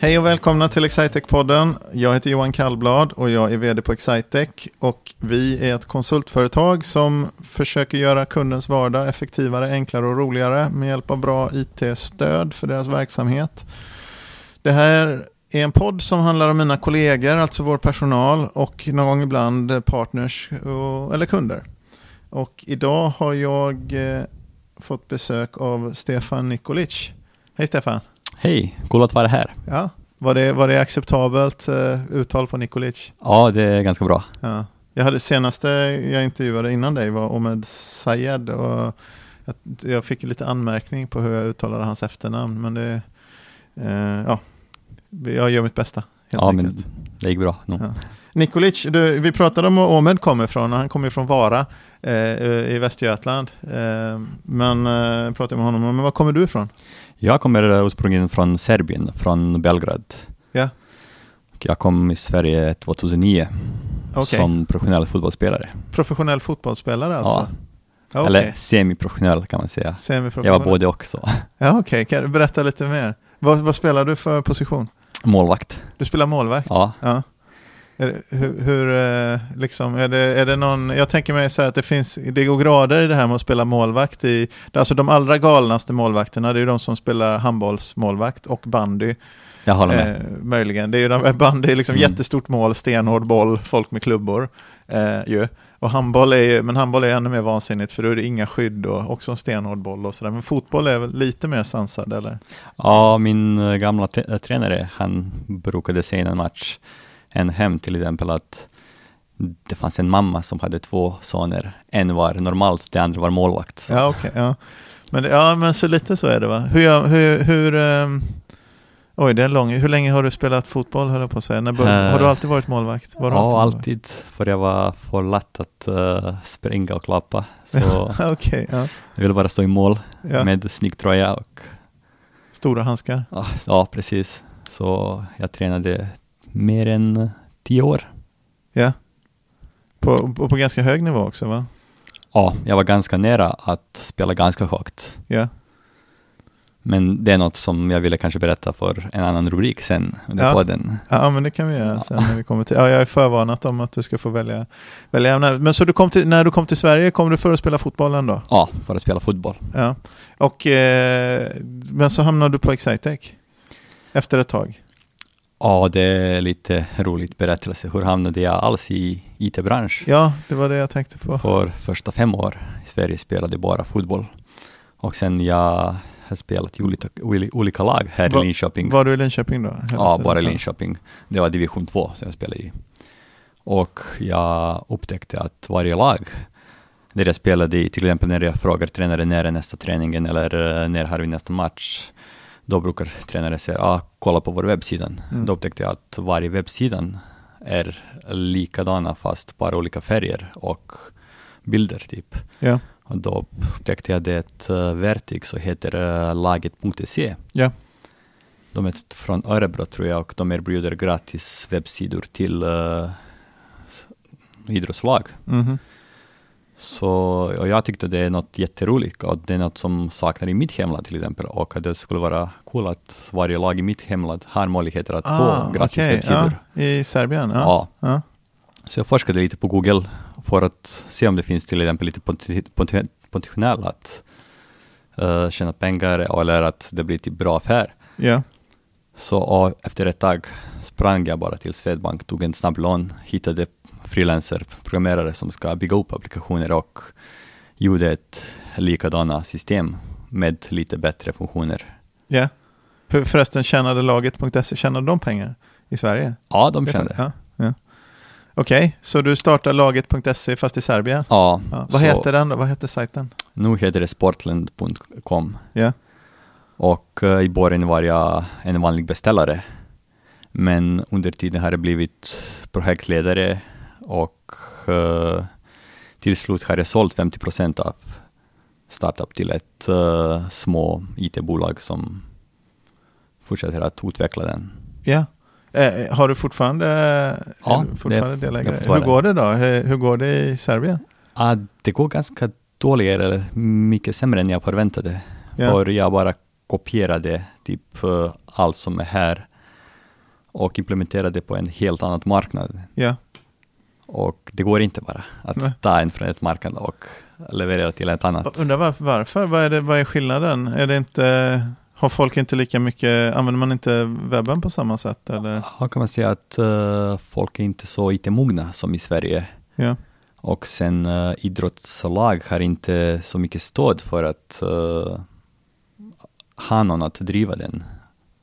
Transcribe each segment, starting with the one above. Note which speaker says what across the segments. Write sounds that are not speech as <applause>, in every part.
Speaker 1: Hej och välkomna till Excitec-podden. Jag heter Johan Kallblad och jag är vd på Excitec. Och vi är ett konsultföretag som försöker göra kundens vardag effektivare, enklare och roligare med hjälp av bra IT-stöd för deras verksamhet. Det här är en podd som handlar om mina kollegor, alltså vår personal och någon gång ibland partners och, eller kunder. Och idag har jag eh, fått besök av Stefan Nikolic. Hej Stefan!
Speaker 2: Hej, kul att vara här.
Speaker 1: Ja, var det, var det acceptabelt uh, uttal på Nikolic?
Speaker 2: Ja, det är ganska bra.
Speaker 1: Ja. Jag hade senaste jag intervjuade innan dig var Omed Sayed och jag, jag, fick lite anmärkning på hur jag uttalade hans efternamn, men det, uh, ja, jag gör mitt bästa.
Speaker 2: ja, enkelt. men det gick bra. No.
Speaker 1: Ja. Nikolic, du, vi pratade om var Omed kommer ifrån, han kommer från Vara eh, i Västergötland. Eh, men eh, pratade med honom, men var kommer du ifrån?
Speaker 2: Jag kommer ursprungligen från Serbien, från Belgrad.
Speaker 1: Ja.
Speaker 2: Jag kom i Sverige 2009
Speaker 1: okay.
Speaker 2: som professionell fotbollsspelare.
Speaker 1: Professionell fotbollsspelare alltså?
Speaker 2: Ja. Okay. Eller semiprofessionell kan man säga.
Speaker 1: Jag
Speaker 2: var både och så.
Speaker 1: Ja, okej. Okay. Kan du berätta lite mer? Vad, vad spelar du för position?
Speaker 2: Målvakt.
Speaker 1: Du spelar målvakt?
Speaker 2: Ja.
Speaker 1: ja. Är, hur, hur, eh, liksom, är det, är det någon, jag tänker mig så att det finns, det går grader i det här med att spela målvakt i, alltså de allra galnaste målvakterna, det är ju de som spelar handbollsmålvakt och bandy.
Speaker 2: Jag håller med.
Speaker 1: Eh, möjligen, det är ju de, bandy, liksom mm. jättestort mål, stenhård boll, folk med klubbor. Eh, ju. Och handboll är ju, men handboll är ännu mer vansinnigt för då är det inga skydd och också en stenhård boll och sådär. Men fotboll är väl lite mer sansad eller?
Speaker 2: Ja, min eh, gamla tränare, han brukade säga i en match, en hem till exempel att det fanns en mamma som hade två soner. En var normalt, det andra var målvakt.
Speaker 1: Så. Ja, okej. Okay, ja. Men, ja, men så lite så är det va? Hur, hur, hur um, oj, det är lång. Hur länge har du spelat fotboll höll jag på att säga? När bör, uh, har du alltid varit målvakt?
Speaker 2: Var ja, alltid, alltid. För jag var för lätt att uh, springa och klappa. Så <laughs>
Speaker 1: okay, ja.
Speaker 2: Jag ville bara stå i mål ja. med snicktröja och
Speaker 1: Stora handskar?
Speaker 2: Ja, ja, precis. Så jag tränade mer än tio år.
Speaker 1: Ja. På, på, på ganska hög nivå också va?
Speaker 2: Ja, jag var ganska nära att spela ganska högt.
Speaker 1: Ja.
Speaker 2: Men det är något som jag ville kanske berätta för en annan rubrik sen under
Speaker 1: ja.
Speaker 2: podden.
Speaker 1: Ja, men det kan vi göra ja. sen när vi kommer till. Ja, jag är förvarnat om att du ska få välja, välja ämne. Men så du kom till, när du kom till Sverige, kom du för att spela fotboll ändå?
Speaker 2: Ja, för att spela fotboll.
Speaker 1: Ja. Och, eh, men så hamnade du på Excitec efter ett tag?
Speaker 2: Ja, det är lite roligt berättelse. Hur hamnade jag alls i IT-bransch?
Speaker 1: Ja, det var det jag tänkte på.
Speaker 2: För första fem år i Sverige spelade jag bara fotboll. Och sen jag har spelat i olika, olika lag här Va, i Linköping.
Speaker 1: Var du i Linköping då?
Speaker 2: Ja, tiden. bara i Linköping. Det var division 2 som jag spelade i. Och jag upptäckte att varje lag där jag spelade i, till exempel när jag frågar tränaren när är nästa träningen eller eh, när har vi nästa match, då brukar tränaren säga, ah, kolla på vår webbsida. Mm. Då upptäckte jag att varje webbsida är likadana fast bara olika färger och bilder typ.
Speaker 1: Ja.
Speaker 2: Och då upptäckte jag det ett uh, verktyg som heter uh, laget.se.
Speaker 1: Ja.
Speaker 2: De är från Örebro tror jag och de erbjuder gratis webbsidor till uh, idrottslag.
Speaker 1: Mm -hmm.
Speaker 2: Så jag tyckte det är något jätteroligt och det är något som saknar i mitt hemland till exempel och det skulle vara cool att varje lag i mitt hemland har möjligheter att ah, få gratis okay, webbsidor.
Speaker 1: Ja, I Serbien? Ja.
Speaker 2: ja.
Speaker 1: ja.
Speaker 2: Så jag forskade lite på Google för att se om det finns till exempel lite potential att uh, tjäna pengar eller att det blir till bra affär.
Speaker 1: Ja.
Speaker 2: Så efter ett tag sprang jag bara till Swedbank, tog en snabb lån, hittade frilanser-programmerare som ska bygga upp applikationer och gjorde ett likadana system med lite bättre funktioner.
Speaker 1: Ja. Hur förresten tjänade laget.se, tjänade de pengar i Sverige?
Speaker 2: Ja, de tjänade.
Speaker 1: Ja, ja. Okej, okay, så du startar laget.se fast i Serbien?
Speaker 2: Ja.
Speaker 1: ja. Vad heter den då? Vad heter sajten?
Speaker 2: Nu heter det sportland.com.
Speaker 1: Ja.
Speaker 2: Och uh, i början var jag en vanlig beställare. Men under tiden har jag blivit projektledare och uh, till slut har jag sålt 50 procent av startup till ett uh, små IT-bolag som fortsätter att utveckla den.
Speaker 1: Ja. Eh, har du fortfarande,
Speaker 2: ja,
Speaker 1: fortfarande delägare? Hur går det då? Hur, hur går det i Serbien?
Speaker 2: Ah, det går ganska dåligare, mycket sämre än jag förväntade. Ja. För jag bara kopierade typ allt som är här och implementera det på en helt annan marknad.
Speaker 1: Ja,
Speaker 2: Och det går inte bara att
Speaker 1: Nej.
Speaker 2: ta en från ett marknad och leverera till ett annat.
Speaker 1: undrar varför, varför? Vad, är det, vad är skillnaden? Är det inte, har folk inte lika mycket, använder man inte webben på samma sätt? Eller?
Speaker 2: Ja, kan man säga att eh, folk är inte så IT-mogna som i Sverige.
Speaker 1: Ja,
Speaker 2: Och sen uh, idrottslag har inte så mycket stöd för att eh, ha någon att driva den.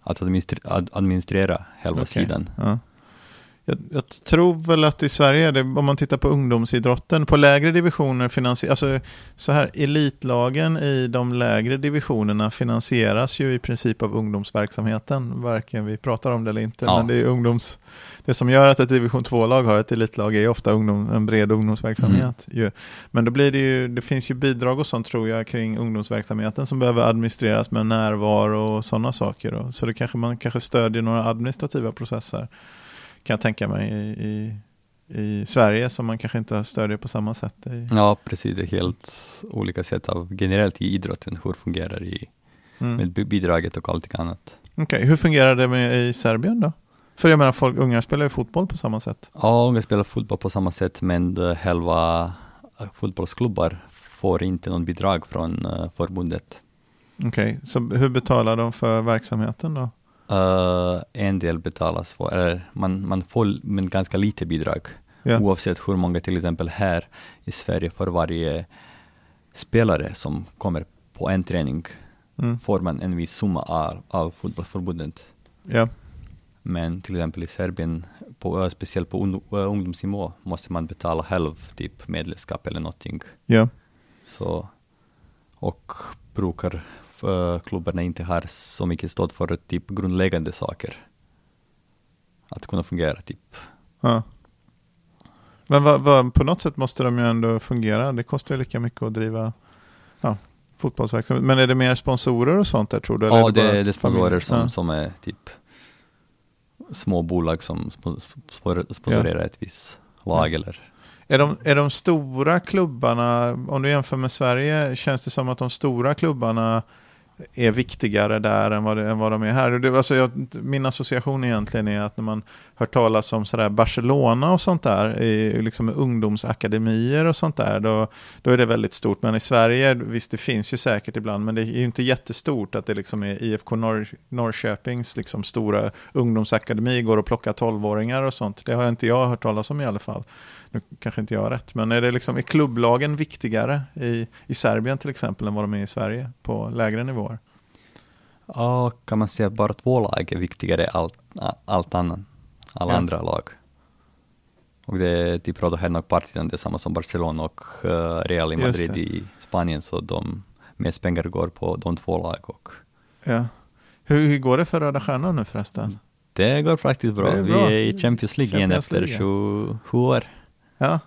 Speaker 2: Att administrera, ad, administrera själva
Speaker 1: Okej.
Speaker 2: sidan.
Speaker 1: ja. Jag, jag tror väl att i Sverige, det, om man tittar på ungdomsidrotten, på lägre divisioner finansieras, alltså så här, elitlagen i de lägre divisionerna finansieras ju i princip av ungdomsverksamheten, varken vi pratar om det eller inte,
Speaker 2: Ja.
Speaker 1: men det är ungdoms, det som gör att ett division 2-lag har ett elitlag är ju ofta ungdom, en bred ungdomsverksamhet. Ju. Men då blir det ju, det finns ju bidrag och sånt tror jag kring ungdomsverksamheten som behöver administreras med närvaro och sådana saker. Då. Så det kanske man kanske stödjer några administrativa processer kan jag tänka mig i, i, i Sverige som man kanske inte stödjer på samma sätt. I,
Speaker 2: Ja, precis. Det är helt olika sätt av generellt i idrotten, hur det fungerar i,
Speaker 1: mm.
Speaker 2: med bi- bidraget och allting annat.
Speaker 1: Okej, Hur fungerar det med, i Serbien då? För jag menar, folk, unga spelar ju fotboll på samma sätt.
Speaker 2: Ja, unga spelar fotboll på samma sätt, men uh, själva eh, fotbollsklubbar får inte någon bidrag från eh, förbundet.
Speaker 1: Okej, så hur betalar de för verksamheten då?
Speaker 2: Eh, en del betalas för, eller man, man får men ganska lite bidrag.
Speaker 1: Ja.
Speaker 2: Oavsett hur många till exempel här i Sverige för varje spelare som kommer på en träning
Speaker 1: Mm.
Speaker 2: får man en viss summa av, av fotbollsförbundet.
Speaker 1: Ja.
Speaker 2: Men till exempel i Serbien, på, eh, speciellt på eh, ungdomsnivå, måste man betala själv typ medlemskap eller någonting.
Speaker 1: Ja.
Speaker 2: Så, och brukar klubbarna inte ha så mycket stöd för typ grundläggande saker. Att kunna fungera typ.
Speaker 1: ja. Men vad, vad, på något sätt måste de ju ändå fungera. Det kostar ju lika mycket att driva ja, fotbollsverksamhet. Men är det mer sponsorer och sånt där tror du?
Speaker 2: Ja, det, det är sponsorer som,
Speaker 1: Ja.
Speaker 2: som är typ små bolag som spo- spo- sponsorerar ett visst lag
Speaker 1: Ja.
Speaker 2: eller
Speaker 1: Är de, är de stora klubbarna, om du jämför med Sverige, känns det som att de stora klubbarna är viktigare där än vad, än vad de är här? Och Det, alltså jag, min association egentligen är att när man hör talas om sådär Barcelona och sånt där, i, liksom ungdomsakademier och sånt där, då, då är det väldigt stort. Men i Sverige, visst det finns ju säkert ibland, men det är ju inte jättestort att det liksom är IFK Norr, Norrköpings liksom stora ungdomsakademi, går och plockar tolvåringar och sånt. Det har inte jag hört talas om i alla fall. Nu kanske inte jag har rätt, men är, det liksom, är klubblagen viktigare i, i Serbien till exempel än vad de är i Sverige på lägre nivåer?
Speaker 2: Ja, kan man säga att bara två lag är viktigare än allt, allt annat, alla
Speaker 1: Ja.
Speaker 2: andra lag. Och det är typ Rodo Hernog Partizan, det är samma som Barcelona och eh, Real i Madrid i Spanien, så de mest pengar går på de två lag. Och
Speaker 1: Ja. Hur, hur går det för Röda Stjärnan nu förresten?
Speaker 2: det går faktiskt bra.
Speaker 1: Det är
Speaker 2: Vi
Speaker 1: bra.
Speaker 2: är i Champions League igen efter
Speaker 1: League,
Speaker 2: 27 år.
Speaker 1: Ja.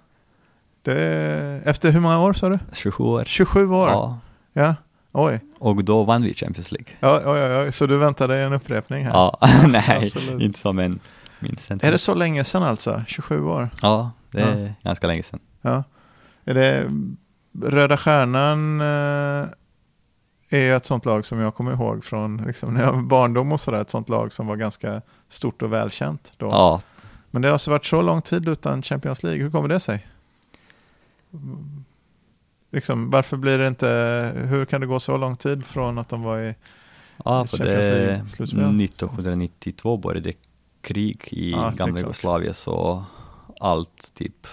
Speaker 1: Det, efter hur många år sa du?
Speaker 2: 27 år.
Speaker 1: 27 år?
Speaker 2: Ja.
Speaker 1: Ja. Oj.
Speaker 2: Och då vann vi Champions League.
Speaker 1: Ja, oj, oj. Så du väntar dig en upprepning här?
Speaker 2: Ja, <laughs> nej,
Speaker 1: absolut.
Speaker 2: inte som en minst.
Speaker 1: Är det så länge sedan alltså? 27 år?
Speaker 2: Ja, det är ganska länge sedan.
Speaker 1: Ja. Är det Röda Stjärnan eh, är ett sånt lag som jag kommer ihåg från liksom, när jag var barndom och sådär. Ett sånt lag som var ganska stort och välkänt då.
Speaker 2: Ja,
Speaker 1: Men det har alltså varit så lång tid utan Champions League. Hur kommer det sig? Liksom, varför blir det inte, hur kan det gå så lång tid från att de var i,
Speaker 2: ja för det
Speaker 1: League-slutspel.
Speaker 2: 1992 började krig i
Speaker 1: Ja, det
Speaker 2: gamla. Jugoslavien så allt typ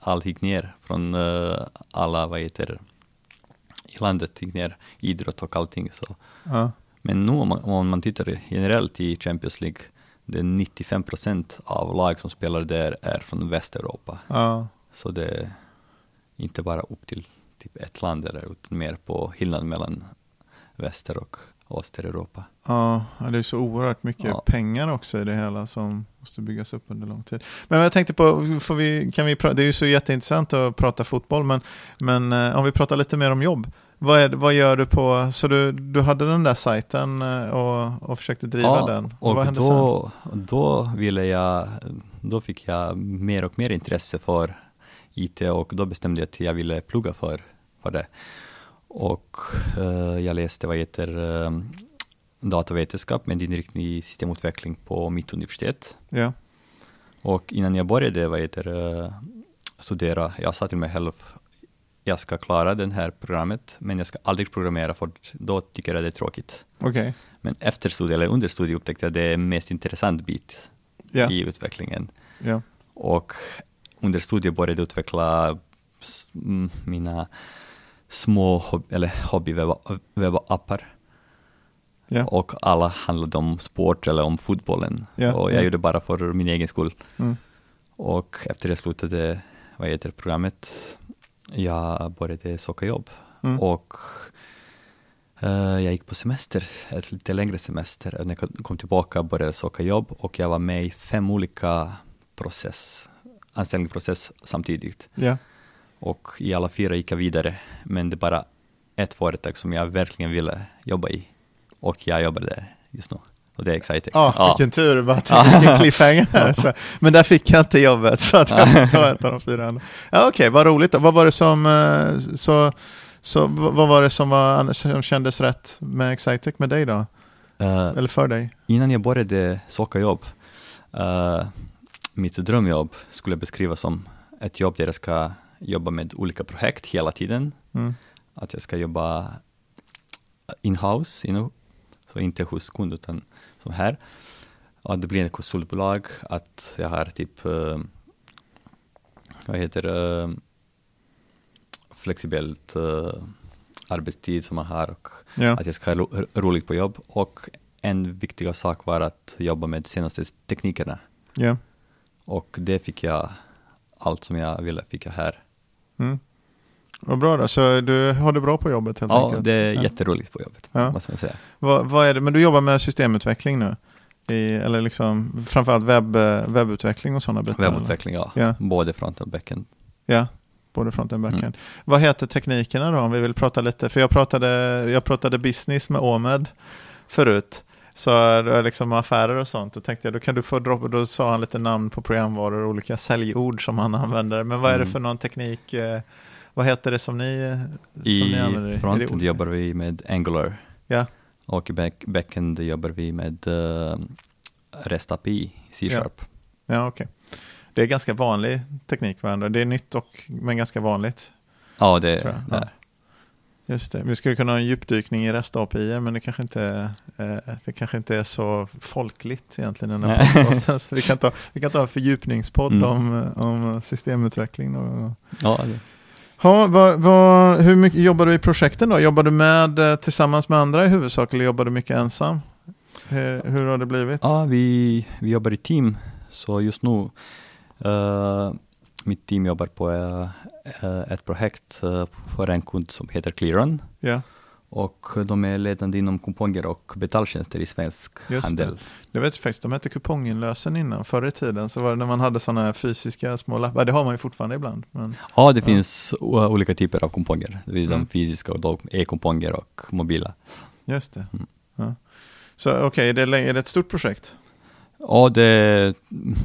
Speaker 2: allt gick ner från eh, alla, vad heter det, i landet gick ner, idrott och allting så.
Speaker 1: ja,
Speaker 2: Men nu om man, om man tittar generellt i Champions League, det är 95 procent av lag som spelar där är från Västeuropa.
Speaker 1: ja,
Speaker 2: Så det är inte bara upp till typ ett land eller utan mer på skillnaden mellan väster och Östeuropa.
Speaker 1: ja, ja, det är så oerhört mycket
Speaker 2: Ja.
Speaker 1: pengar också i det hela som måste byggas upp under lång tid. Men jag tänkte på, får vi, kan vi det är ju så jätteintressant att prata fotboll, men, men eh, om vi pratar lite mer om jobb. Vad, är, vad gör du på, så du, du hade den där sajten eh, och, och försökte driva den.
Speaker 2: och
Speaker 1: vad hände sen?
Speaker 2: då, då ville jag, då fick jag mer och mer intresse för IT och då bestämde jag att jag ville plugga för, för det. Och eh, jag läste vad heter eh, datavetenskap med inriktning i systemutveckling på mitt universitet.
Speaker 1: Ja.
Speaker 2: Och innan jag började vad heter, eh, studera, jag sa till mig själv, jag ska klara det här programmet, men jag ska aldrig programmera, för då tycker jag det är tråkigt.
Speaker 1: Okej.
Speaker 2: Men efter studie, eller under studie, upptäckte jag det är mest intressant bit
Speaker 1: Ja.
Speaker 2: i utvecklingen.
Speaker 1: Ja.
Speaker 2: Och under studie började jag utveckla mm, mina små hob- eller.
Speaker 1: Ja.
Speaker 2: Och alla handlade om sport eller om fotbollen. Och jag
Speaker 1: ja.
Speaker 2: gjorde bara för min egen skull.
Speaker 1: Mm.
Speaker 2: Och efter jag slutade vad heter programmet, jag började söka jobb.
Speaker 1: Mm.
Speaker 2: Och eh, jag gick på semester, ett lite längre semester. När jag kom tillbaka började jag söka jobb och jag var med i fem olika process, anställningsprocess samtidigt.
Speaker 1: Ja.
Speaker 2: Och i alla fyra gick jag vidare, men det är bara ett företag som jag verkligen ville jobba i. Och jag jobbar där just nu. Och det är exciting.
Speaker 1: Ja, vilken tur, bara till vilken cliffhanger här. Så, <laughs> men där fick jag inte jobbet, så att jag får ta ett av de fyra andra. Ja, Okej, vad roligt. då. Vad var det som, eh, så, så, vad var det som, var, som kändes rätt med Excitec med dig då?
Speaker 2: Eh,
Speaker 1: Eller för dig?
Speaker 2: innan jag började söka jobb, eh, mitt drömjobb skulle jag beskriva som ett jobb där jag ska jobba med olika projekt hela tiden.
Speaker 1: Mm.
Speaker 2: Att jag ska jobba in-house, you know? så inte hos kund utan som här. Och att det blir ett konsultbolag, att jag har typ, eh, vad heter det, eh, flexibelt eh, arbetstid som man har och
Speaker 1: Ja.
Speaker 2: att jag ska ha ro- roligt på jobb. Och en viktig sak var att jobba med de senaste teknikerna.
Speaker 1: Ja.
Speaker 2: Och det fick jag, allt som jag ville fick jag här.
Speaker 1: Mm. Vad bra då, så du har det bra på jobbet helt
Speaker 2: Ja,
Speaker 1: enkelt?
Speaker 2: det är
Speaker 1: Ja.
Speaker 2: jätteroligt på jobbet,
Speaker 1: Ja.
Speaker 2: måste man säga.
Speaker 1: Vad, vad är det, men du jobbar med systemutveckling nu? I, eller liksom framförallt webb, webbutveckling och sådana bitar? eller?
Speaker 2: Webbutveckling, ja.
Speaker 1: Ja.
Speaker 2: Både front och backend.
Speaker 1: Ja, både frontend och backend.
Speaker 2: Mm.
Speaker 1: Vad heter teknikerna då om vi vill prata lite? För jag pratade, jag pratade business med Omed förut. Så det är liksom affärer och sånt. Då tänkte jag, då kan du få droppa, då sa han lite namn på programvaror och olika säljord som han använder. Men vad är det
Speaker 2: Mm.
Speaker 1: för någon teknik? Eh, Vad heter det som ni, som ni
Speaker 2: I
Speaker 1: använder? Är det
Speaker 2: frontend jobbar vi med Angular.
Speaker 1: Ja.
Speaker 2: Och i back, backend jobbar vi med uh, REST API, C-sharp.
Speaker 1: Ja, okej. Det är ganska vanlig teknik varandra. Det är nytt och, men ganska vanligt.
Speaker 2: Ja, det
Speaker 1: jag,
Speaker 2: är
Speaker 1: ja. Just det, vi skulle kunna ha en djupdykning i rest API, men det kanske inte, är, eh, det kanske inte är så folkligt egentligen. i Den här podcasten. Vi, kan ta, vi kan ta en fördjupningspodd
Speaker 2: Mm.
Speaker 1: om, eh, om systemutveckling. Och,
Speaker 2: Ja, det.
Speaker 1: Ha, vad, vad, hur mycket jobbar du i projekten då? Jobbar du med eh, tillsammans med andra i huvudsak eller jobbar du mycket ensam? Hur, hur har det blivit?
Speaker 2: ja vi, vi jobbar i team. Så just nu, eh, mitt team jobbar på eh, ett projekt eh, för en kund som heter Clearon.
Speaker 1: Ja,
Speaker 2: Och de är ledande inom kuponger och betaltjänster i svensk
Speaker 1: Just
Speaker 2: handel.
Speaker 1: det vet jag faktiskt, de hette kuponginlösen innan. Förr i tiden så var det när man hade sådana fysiska små lappar. Det har man ju fortfarande ibland. Men,
Speaker 2: Ja, det
Speaker 1: Ja.
Speaker 2: finns olika typer av kuponger. Det är
Speaker 1: Mm.
Speaker 2: de fysiska och e-kuponger och mobila.
Speaker 1: just det.
Speaker 2: Mm.
Speaker 1: Ja. Så okej, är, det, är det ett stort projekt?
Speaker 2: Ja, det är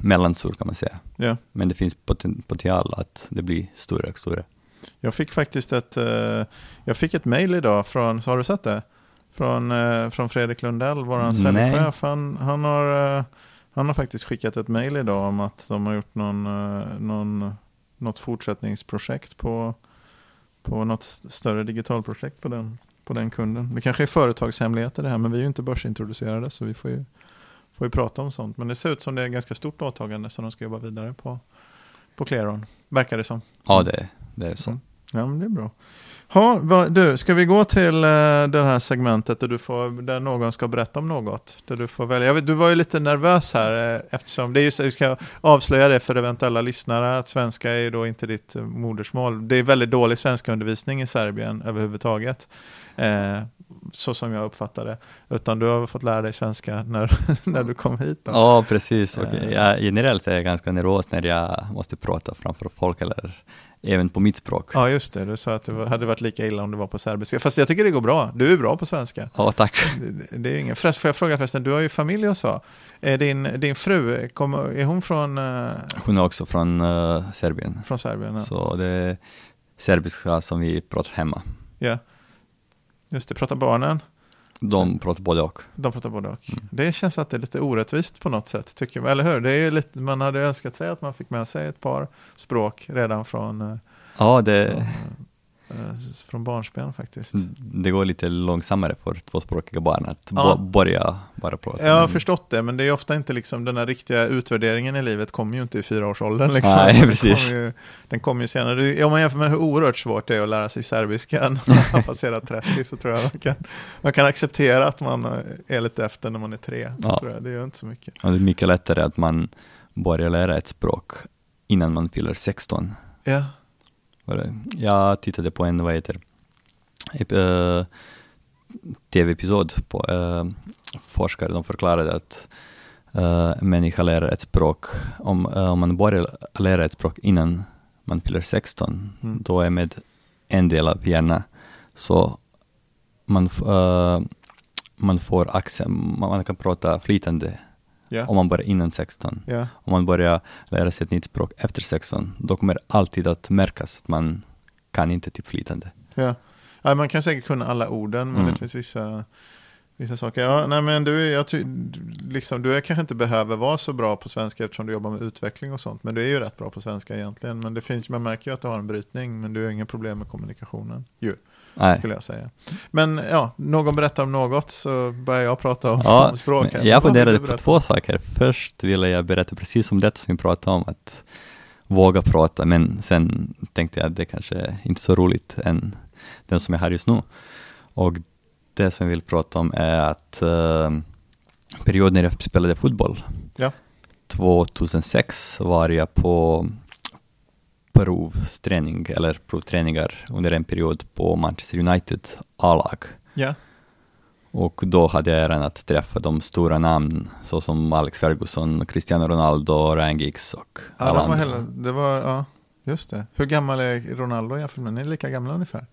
Speaker 2: mellanstor kan man säga.
Speaker 1: Ja.
Speaker 2: Men det finns poten- potential att det blir större och större.
Speaker 1: Jag fick faktiskt ett, eh, jag fick ett mail idag från, har du sett det? Från, eh, från Fredrik Lundell, vår säljchef. Han, han, har, eh, han har faktiskt skickat ett mail idag om att de har gjort någon, någon, något fortsättningsprojekt på, på något st- större digitalprojekt på den, på den kunden. Det kanske är företagshemligheter det här, men vi är ju inte börsintroducerade så vi får ju, får ju prata om sånt. Men det ser ut som det är ett ganska stort åtagande som de ska jobba vidare på, på Clearon, verkar det som.
Speaker 2: Ja, det, det är så.
Speaker 1: Mm. Ja, men det är bra. Ha, vad, du, ska vi gå till uh, det här segmentet där, du får, där någon ska berätta om något? Där du, får välja. Vet, du var ju lite nervös här eh, eftersom, det är ju så, vi ska avslöja det för eventuella lyssnare, att svenska är ju då inte ditt eh, modersmål. Det är väldigt dålig svenska undervisning i Serbien överhuvudtaget. Eh, så som jag uppfattar det. Utan du har fått lära dig svenska när, <laughs> när du kom hit. Då.
Speaker 2: Ja, precis. Och
Speaker 1: Eh.
Speaker 2: jag, generellt är jag ganska nervös när jag måste prata framför folk eller även på mitt språk.
Speaker 1: Ja, just det. Du sa att det hade varit lika illa om det var på serbiska. Fast jag tycker det går bra. Du är bra på svenska.
Speaker 2: Ja, tack.
Speaker 1: Det, det är ingen. Förresten, får jag fråga förresten, du har ju familj och så. Är din, din fru, kom, är hon från, eh,
Speaker 2: Hon är också från eh, Serbien.
Speaker 1: från Serbien? Ja.
Speaker 2: Så det är serbiska som vi pratar hemma.
Speaker 1: ja. Just det, pratar barnen?
Speaker 2: De pratar både och.
Speaker 1: De pratar både och. Mm. Det känns att det är lite orättvist på något sätt, tycker man. Eller hur? Det är lite, man hade önskat sig att man fick med sig ett par språk redan från eh,
Speaker 2: Ja, det,
Speaker 1: från, från barnsben faktiskt.
Speaker 2: Det går lite långsammare för tvåspråkiga barn att
Speaker 1: ja.
Speaker 2: börja bara prata.
Speaker 1: Jag har förstått det, men det är ofta inte liksom den här riktiga utvärderingen i livet kommer ju inte i fyraårsåldern. Liksom.
Speaker 2: Nej, precis.
Speaker 1: Den kommer ju, kommer ju senare. Om man jämför med hur oerhört svårt det är att lära sig serbiska när <laughs> man har passerat 30 så tror jag man kan, man kan acceptera att man är lite efter när man är tre. Ja. Det gör inte så mycket.
Speaker 2: Ja, det är mycket lättare att man börjar lära ett språk innan man fyller 16.
Speaker 1: Ja.
Speaker 2: Jag tittade på en, vad heter uh, tv-episod på uh, forskare, de förklarade att uh, människa lär ett språk, om, om man börjar lära ett språk innan man fyller 16, mm. då är med en del av hjärnan, så man, man får accent, man kan prata flytande Yeah. Om man börjar innan 16.
Speaker 1: Yeah.
Speaker 2: Om man börjar lära sig ett nytt språk efter 16, då kommer det alltid att märkas att man kan inte typ flytande.
Speaker 1: Ja. ja man kan säkert kunna alla orden, men mm. det finns vissa, vissa saker. Ja, nej, men du, jag liksom, du är kanske inte behöver vara så bra på svenska eftersom du jobbar med utveckling och sånt, men du är ju rätt bra på svenska egentligen. Men det finns, man märker ju att du har en brytning, men du har inga problem med kommunikationen. Ju. Nej. skulle jag säga. Men ja, någon berättar om något så börjar jag prata om, ja, om språk. Här.
Speaker 2: Jag funderade på två saker. Först ville jag berätta precis om det som vi pratade om, att våga prata, men sen tänkte jag att det kanske är inte så roligt än den som jag har just nu. Och det som jag vill prata om är att uh, perioden när jag spelade fotboll,
Speaker 1: ja.
Speaker 2: 2006 var jag på provträning eller provträningar under en period på Manchester United A-lag.
Speaker 1: Ja.
Speaker 2: Och då hade jag äran att träffa de stora namnen såsom Alex Ferguson, Cristiano Ronaldo, Ryan Giggs och
Speaker 1: ja, alla andra. Hela, det var, ja, just det. Hur gammal är Ronaldo jämfört med? Ni är lika gamla ungefär?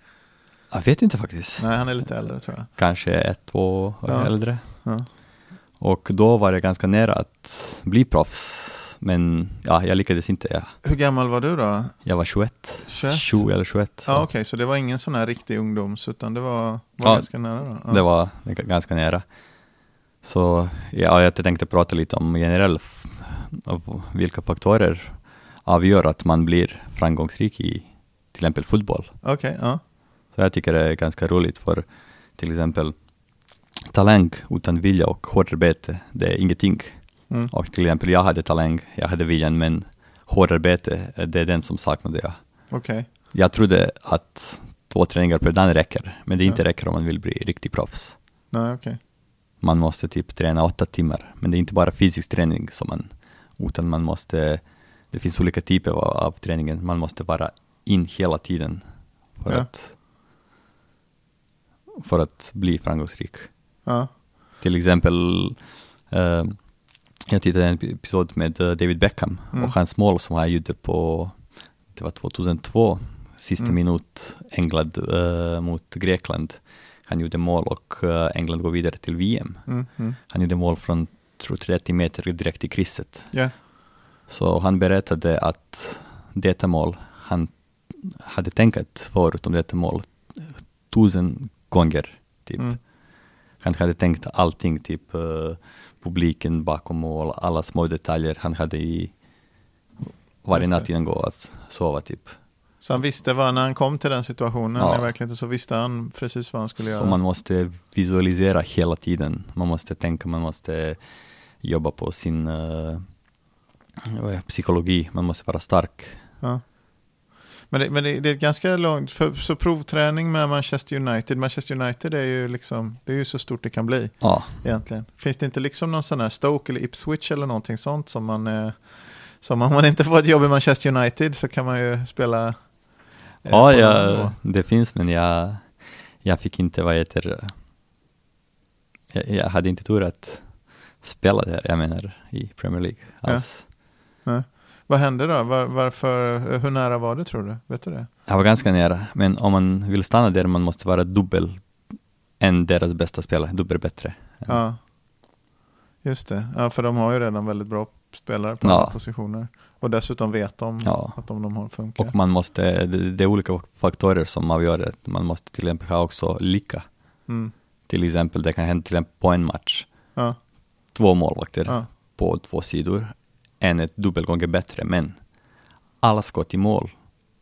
Speaker 2: Jag vet inte faktiskt.
Speaker 1: Nej, han är lite äldre tror jag.
Speaker 2: Kanske ett, två år
Speaker 1: ja.
Speaker 2: äldre.
Speaker 1: Ja.
Speaker 2: Och då var jag ganska nära att bli proffs men ja, jag lyckades inte. Ja.
Speaker 1: Hur gammal var du då?
Speaker 2: Jag var 21.
Speaker 1: 21?
Speaker 2: 20 eller 21.
Speaker 1: Ja, Okej, okay, så det var ingen sån här riktig ungdoms, utan det var, var ja, ganska nära då?
Speaker 2: Ja. det var ganska nära. Så ja, jag tänkte prata lite om generellt, vilka faktorer avgör att man blir framgångsrik i till exempel fotboll.
Speaker 1: Okej, okay, ja.
Speaker 2: Så jag tycker det är ganska roligt för till exempel talang utan vilja och hårt arbete, det är ingenting. Mm. Och till exempel, jag hade talang, jag hade viljan, men hårdarbete, det är den som saknade jag.
Speaker 1: Okay.
Speaker 2: Jag trodde att två träningar per dag räcker, men det inte ja. räcker om man vill bli riktig proffs.
Speaker 1: Nej, okay.
Speaker 2: Man måste typ träna åtta timmar, men det är inte bara fysisk träning som man, utan man måste, det finns olika typer av, träningen, man måste vara in hela tiden för, ja. att, för att bli framgångsrik.
Speaker 1: Ja.
Speaker 2: Till exempel, uh, jag tittade en episod med eh, David Beckham mm. och hans mål som han gjorde på, det var 2002, sista mm. minut, England uh, mot Grekland. Han gjorde mål och uh, England går vidare till VM.
Speaker 1: Mm. Mm.
Speaker 2: Han gjorde mål från tror 30 meter direkt i krysset.
Speaker 1: Yeah.
Speaker 2: Så han berättade att detta mål, han hade tänkt förut om detta mål tusen gånger. Typ.
Speaker 1: Mm.
Speaker 2: Han hade tänkt allting, typ uh, publiken bakom mål, alla små detaljer han hade i varje natt innan gå att sova typ.
Speaker 1: Så han visste vad, när han kom till den situationen ja. i verkligheten så visste han precis vad han skulle göra?
Speaker 2: Så man måste visualisera hela tiden, man måste tänka, man måste jobba på sin uh, psykologi, man måste vara stark.
Speaker 1: Ja. Men, det, men det, det, är ganska långt, för, så provträning med Manchester United, Manchester United är ju liksom, det är ju så stort det kan bli.
Speaker 2: Ja.
Speaker 1: Egentligen. Finns det inte liksom någon sån här Stoke eller Ipswich eller någonting sånt som man, eh, som om man inte får ett jobb i Manchester United så kan man ju spela. Eh,
Speaker 2: ja, ja det finns men jag, jag fick inte, vad heter jag, jag hade inte tur att spela där, jag menar i Premier League alls.
Speaker 1: Ja. Ja. Vad hände då? Var, varför, hur nära var det tror du? Vet du det?
Speaker 2: Jag var ganska nära, men om man vill stanna där man måste vara dubbel än deras bästa spelare, dubbel bättre.
Speaker 1: Ja, just det. Ja, för de har ju redan väldigt bra spelare på ja. alla positioner. Och dessutom vet de ja. att de, de har funkar.
Speaker 2: Och man måste, det, är olika faktorer som avgör det. Man måste till exempel ha också lycka.
Speaker 1: Mm.
Speaker 2: Till exempel, det kan hända till exempel på en match,
Speaker 1: Ja,
Speaker 2: två målvakter på två sidor, en är dubbelt gånger bättre, men alla skott i mål,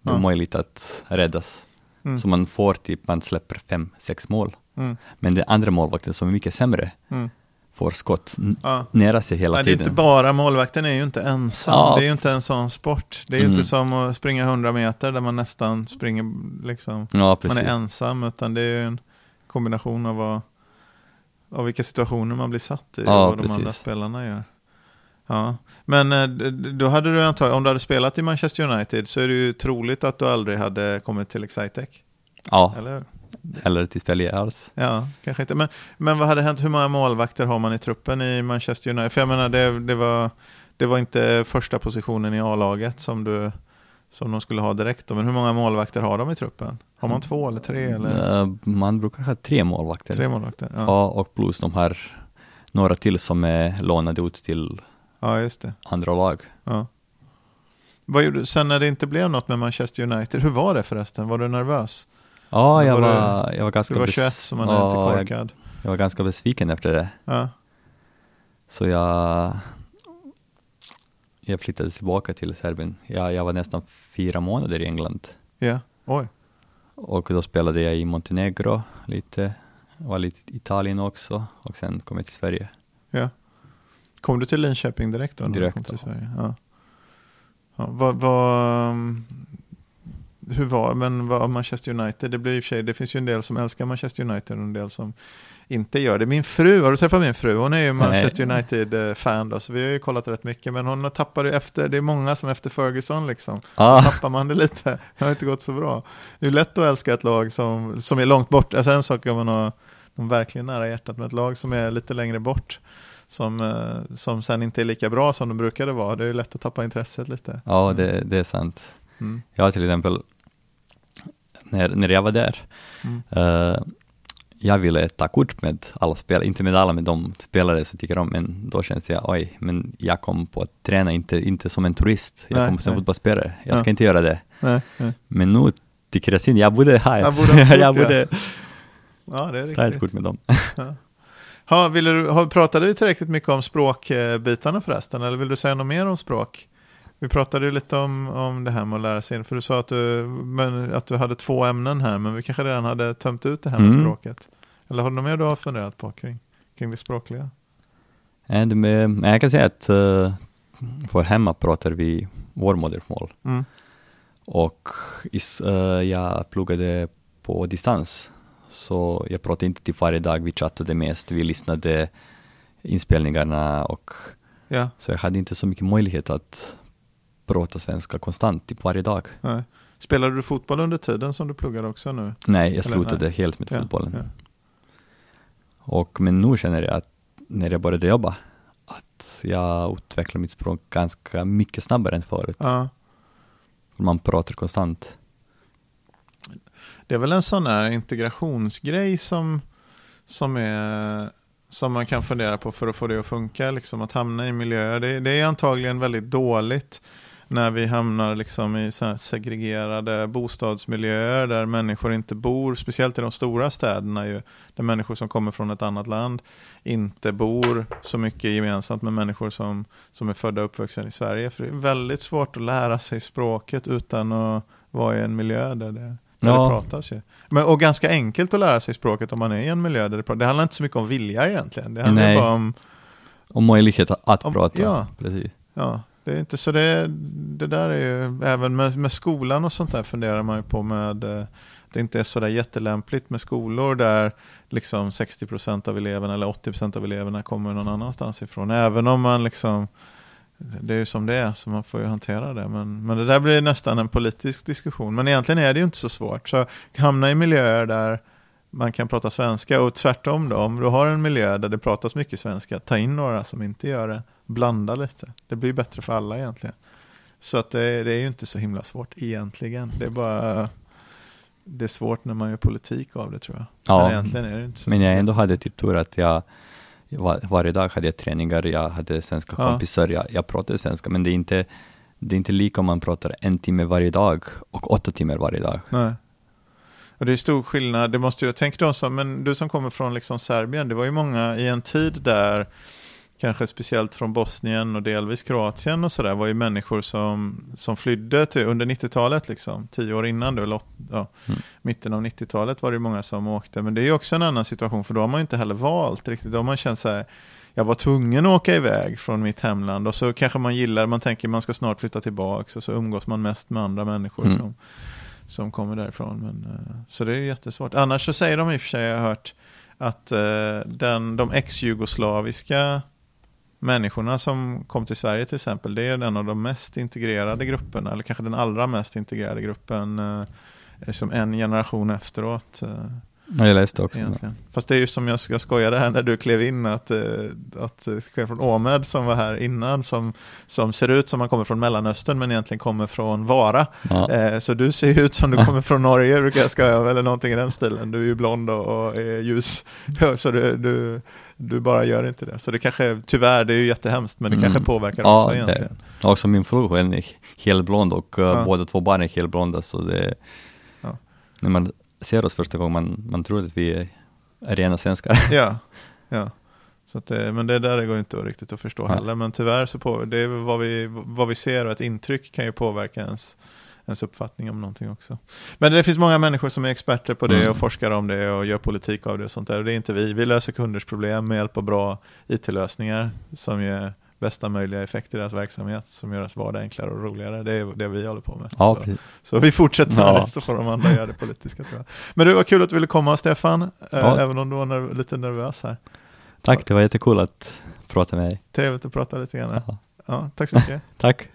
Speaker 2: det är
Speaker 1: Ja.
Speaker 2: möjligt att räddas.
Speaker 1: mm,
Speaker 2: Så man får typ, man släpper fem, sex mål.
Speaker 1: mm,
Speaker 2: Men den andra målvakten som är mycket sämre
Speaker 1: mm.
Speaker 2: får skott
Speaker 1: ja.
Speaker 2: nära sig hela
Speaker 1: Nej, det är
Speaker 2: tiden.
Speaker 1: inte bara, målvakten är ju inte ensam.
Speaker 2: Ja.
Speaker 1: Det är ju inte en sån sport. Det är ju
Speaker 2: Mm.
Speaker 1: inte som att springa 100 meter där man nästan springer, liksom,
Speaker 2: Ja,
Speaker 1: man är ensam. Utan det är ju en kombination av, vad, av vilka situationer man blir satt i
Speaker 2: Ja,
Speaker 1: och vad de
Speaker 2: precis.
Speaker 1: andra spelarna gör. Ja, men eh, då hade du antagligen, om du hade spelat i Manchester United så är det ju troligt att du aldrig hade kommit till Excitec.
Speaker 2: Ja,
Speaker 1: Eller
Speaker 2: eller till spelare alls.
Speaker 1: Ja, kanske inte. Men, men vad hade hänt? Hur många målvakter har man i truppen i Manchester United? För jag menar, det, det, var, det var inte första positionen i A-laget som, du, som de skulle ha direkt. Men hur många målvakter har de i truppen? Har man två eller tre? Eller?
Speaker 2: Eh, Man brukar ha tre målvakter.
Speaker 1: Tre målvakter? Ja,
Speaker 2: Ja, och plus de här några till som är lånade ut till
Speaker 1: ja just det.
Speaker 2: andra lag.
Speaker 1: Ja. Vad gjorde, sen när det inte blev något med Manchester United, hur var det förresten? Var du nervös?
Speaker 2: Ja, jag
Speaker 1: var
Speaker 2: var, jag var ganska
Speaker 1: Du var
Speaker 2: bes-
Speaker 1: 21 så man är
Speaker 2: ja,
Speaker 1: lite
Speaker 2: jag,
Speaker 1: korkad.
Speaker 2: jag var ganska besviken efter det.
Speaker 1: Ja,
Speaker 2: Så jag, jag flyttade tillbaka till Serbien. Jag, jag var nästan fyra månader i England.
Speaker 1: ja. oj.
Speaker 2: Och då spelade jag i Montenegro lite, var lite i Italien också och sen kom jag till Sverige.
Speaker 1: Ja. Kom du till Linköping direkt då?
Speaker 2: Direkt,
Speaker 1: kom till. Sverige? Ja. Ja, vad, vad, hur var, men vad Manchester United, det blir i och sig, det finns ju en del som älskar Manchester United och en del som inte gör det. Min fru, har du träffat min fru? Hon är ju Manchester United-fan då, så vi har ju kollat rätt mycket, men hon tappade efter, det är många som efter Ferguson liksom,
Speaker 2: Ah,
Speaker 1: tappar man det lite, det har inte gått så bra. Det är lätt att älska ett lag som, som är långt bort, alltså en sak är man har de verkligen nära hjärtat, men ett lag som är lite längre bort, som, eh, som sen inte är lika bra som de brukade vara, det är lätt att tappa intresset lite.
Speaker 2: ja, det, det är sant.
Speaker 1: Mm.
Speaker 2: Jag till exempel, när, när jag var där,
Speaker 1: Mm.
Speaker 2: eh, jag ville ta kort med alla spelare, inte med alla, med de spelare som tycker om, men då känns jag, oj, men jag kom på att träna inte, inte som en turist, jag
Speaker 1: Nej,
Speaker 2: kom som
Speaker 1: nej.
Speaker 2: fotbollsspelare, jag ska
Speaker 1: Ja.
Speaker 2: inte göra det.
Speaker 1: Nej, nej.
Speaker 2: Men nu tycker jag synd, jag borde ha ett,
Speaker 1: Jag borde ha <laughs>
Speaker 2: jag borde
Speaker 1: Ja, är
Speaker 2: ta ett kort med dem.
Speaker 1: Ha, vill du, ha, pratade vi tillräckligt mycket om språkbitarna förresten, eller vill du säga något mer om språk? Vi pratade ju lite om, om det här med att lära sig, för du sa att du, men, att du hade två ämnen här, men vi kanske redan hade tömt ut det här med
Speaker 2: Mm.
Speaker 1: språket. Eller har du något mer du har funderat på kring, kring det språkliga?
Speaker 2: Men jag kan säga att uh, för hemma pratar vi vår modersmål.
Speaker 1: Mm.
Speaker 2: Och eh, jag pluggade på distans. Så jag pratade inte typ varje dag, vi chattade mest, vi lyssnade inspelningarna och
Speaker 1: Ja,
Speaker 2: så jag hade inte så mycket möjlighet att prata svenska konstant, typ varje dag.
Speaker 1: nej. Spelade du fotboll under tiden som du pluggade också nu?
Speaker 2: Nej, jag slutade
Speaker 1: nej.
Speaker 2: helt med
Speaker 1: Ja,
Speaker 2: fotbollen.
Speaker 1: ja.
Speaker 2: Och, men nu känner jag att när jag började jobba, att jag utvecklar mitt språk ganska mycket snabbare än förut.
Speaker 1: Ja.
Speaker 2: Man pratar konstant.
Speaker 1: Det är väl en sån här integrationsgrej som, som, är, som man kan fundera på för att få det att funka, liksom att hamna i miljöer. Det, det är antagligen väldigt dåligt när vi hamnar liksom i så här segregerade bostadsmiljöer där människor inte bor, speciellt i de stora städerna ju, där människor som kommer från ett annat land inte bor så mycket gemensamt med människor som, som är födda och uppvuxna i Sverige. För det är väldigt svårt att lära sig språket utan att vara i en miljö där det, där
Speaker 2: Ja.
Speaker 1: det pratas. Ju. Men, och ganska enkelt att lära sig språket om man är i en miljö där det pratas. Det handlar inte så mycket om vilja egentligen. Det handlar
Speaker 2: Nej.
Speaker 1: bara om
Speaker 2: Och möjlighet att
Speaker 1: Om-
Speaker 2: prata.
Speaker 1: ja.
Speaker 2: Precis.
Speaker 1: Ja, det är inte så det, det där är ju, även med, med skolan och sånt där funderar man ju på med, eh, det inte är sådär jättelämpligt med skolor där liksom 60% av eleverna eller 80% av eleverna kommer någon annanstans ifrån. Även om man liksom, det är ju som det är så man får ju hantera det. Men, men det där blir nästan en politisk diskussion. Men egentligen är det ju inte så svårt. Så hamna i miljöer där man kan prata svenska och tvärtom då, om du har en miljö där det pratas mycket svenska, ta in några som inte gör det, blanda lite. Det blir bättre för alla egentligen. Så att det, det är ju inte så himla svårt egentligen. Det är bara det är svårt när man gör politik av det tror jag.
Speaker 2: Ja.
Speaker 1: Men egentligen är det inte så.
Speaker 2: Men jag ändå hade typ tur att jag var, varje dag hade jag träningar, jag hade svenska
Speaker 1: Ja.
Speaker 2: kompisar, jag, jag pratade svenska, men det är, inte, det är inte lika om man pratar en timme varje dag och åtta timmar varje dag.
Speaker 1: Nej. Och det är stor skillnad, det måste jag tänka de som, men du som kommer från liksom Serbien, det var ju många i en tid där kanske speciellt från Bosnien och delvis Kroatien och sådär, var ju människor som, som flydde till, under 90-talet, liksom, tio år innan, då, eller, ja, mm. mitten av 90-talet var det många som åkte. Men det är också en annan situation, för då har man ju inte heller valt riktigt. Då har man känt så här, jag var tvungen att åka iväg från mitt hemland och så kanske man gillar, man tänker man ska snart flytta tillbaka och så umgås man mest med andra människor mm. som, som kommer därifrån. Men, uh, så det är jättesvårt. Annars så säger de i och för sig, jag har hört, att uh, den, de ex-jugoslaviska människorna som kom till Sverige till exempel, det är en av de mest integrerade grupperna, eller kanske den allra mest integrerade gruppen, eh, som en generation efteråt. Eh,
Speaker 2: Ja, jag läste också. Egentligen.
Speaker 1: Fast det är ju som jag, jag skojade här när du klev in, att, eh, att sker från Åmed som var här innan, som, som ser ut som man kommer från Mellanöstern men egentligen kommer från Vara. Ja. Eh, så du ser ut som du kommer från Norge, brukar jag skoja, eller någonting i den stilen. Du är ju blond och, och är ljus, <laughs> så du, du, du bara gör inte det. Så det kanske, tyvärr, det är ju jättehemskt, men det mm. kanske påverkar ja, också egentligen.
Speaker 2: Det. Också min fru är helblond och eh, ja. båda två barn är helblonda, så det, när man ser oss första gången, man, man tror att vi är, rena svenskar.
Speaker 1: Ja, <laughs> ja. Så att det, men det där går inte riktigt att förstå ja. heller, men tyvärr så på, det är vad vi, vad vi ser och ett intryck kan ju påverka ens, ens uppfattning om någonting också. Men det finns många människor som är experter på det mm. och forskar om det och gör politik av det och sånt där. Och det är inte vi. Vi löser kunders problem med hjälp av bra it-lösningar som ger bästa möjliga effekt i deras verksamhet som gör deras vardag enklare och roligare. Det är det vi håller på med.
Speaker 2: Ja,
Speaker 1: så, så, vi fortsätter med ja. det så får de andra göra det politiska tror jag. Men det var kul att du ville komma Stefan, eh, ja. även om du var nerv lite nervös här.
Speaker 2: Tack, det var jättekul att prata med dig.
Speaker 1: Trevligt att prata lite grann. Ja tack så mycket. <laughs>
Speaker 2: tack.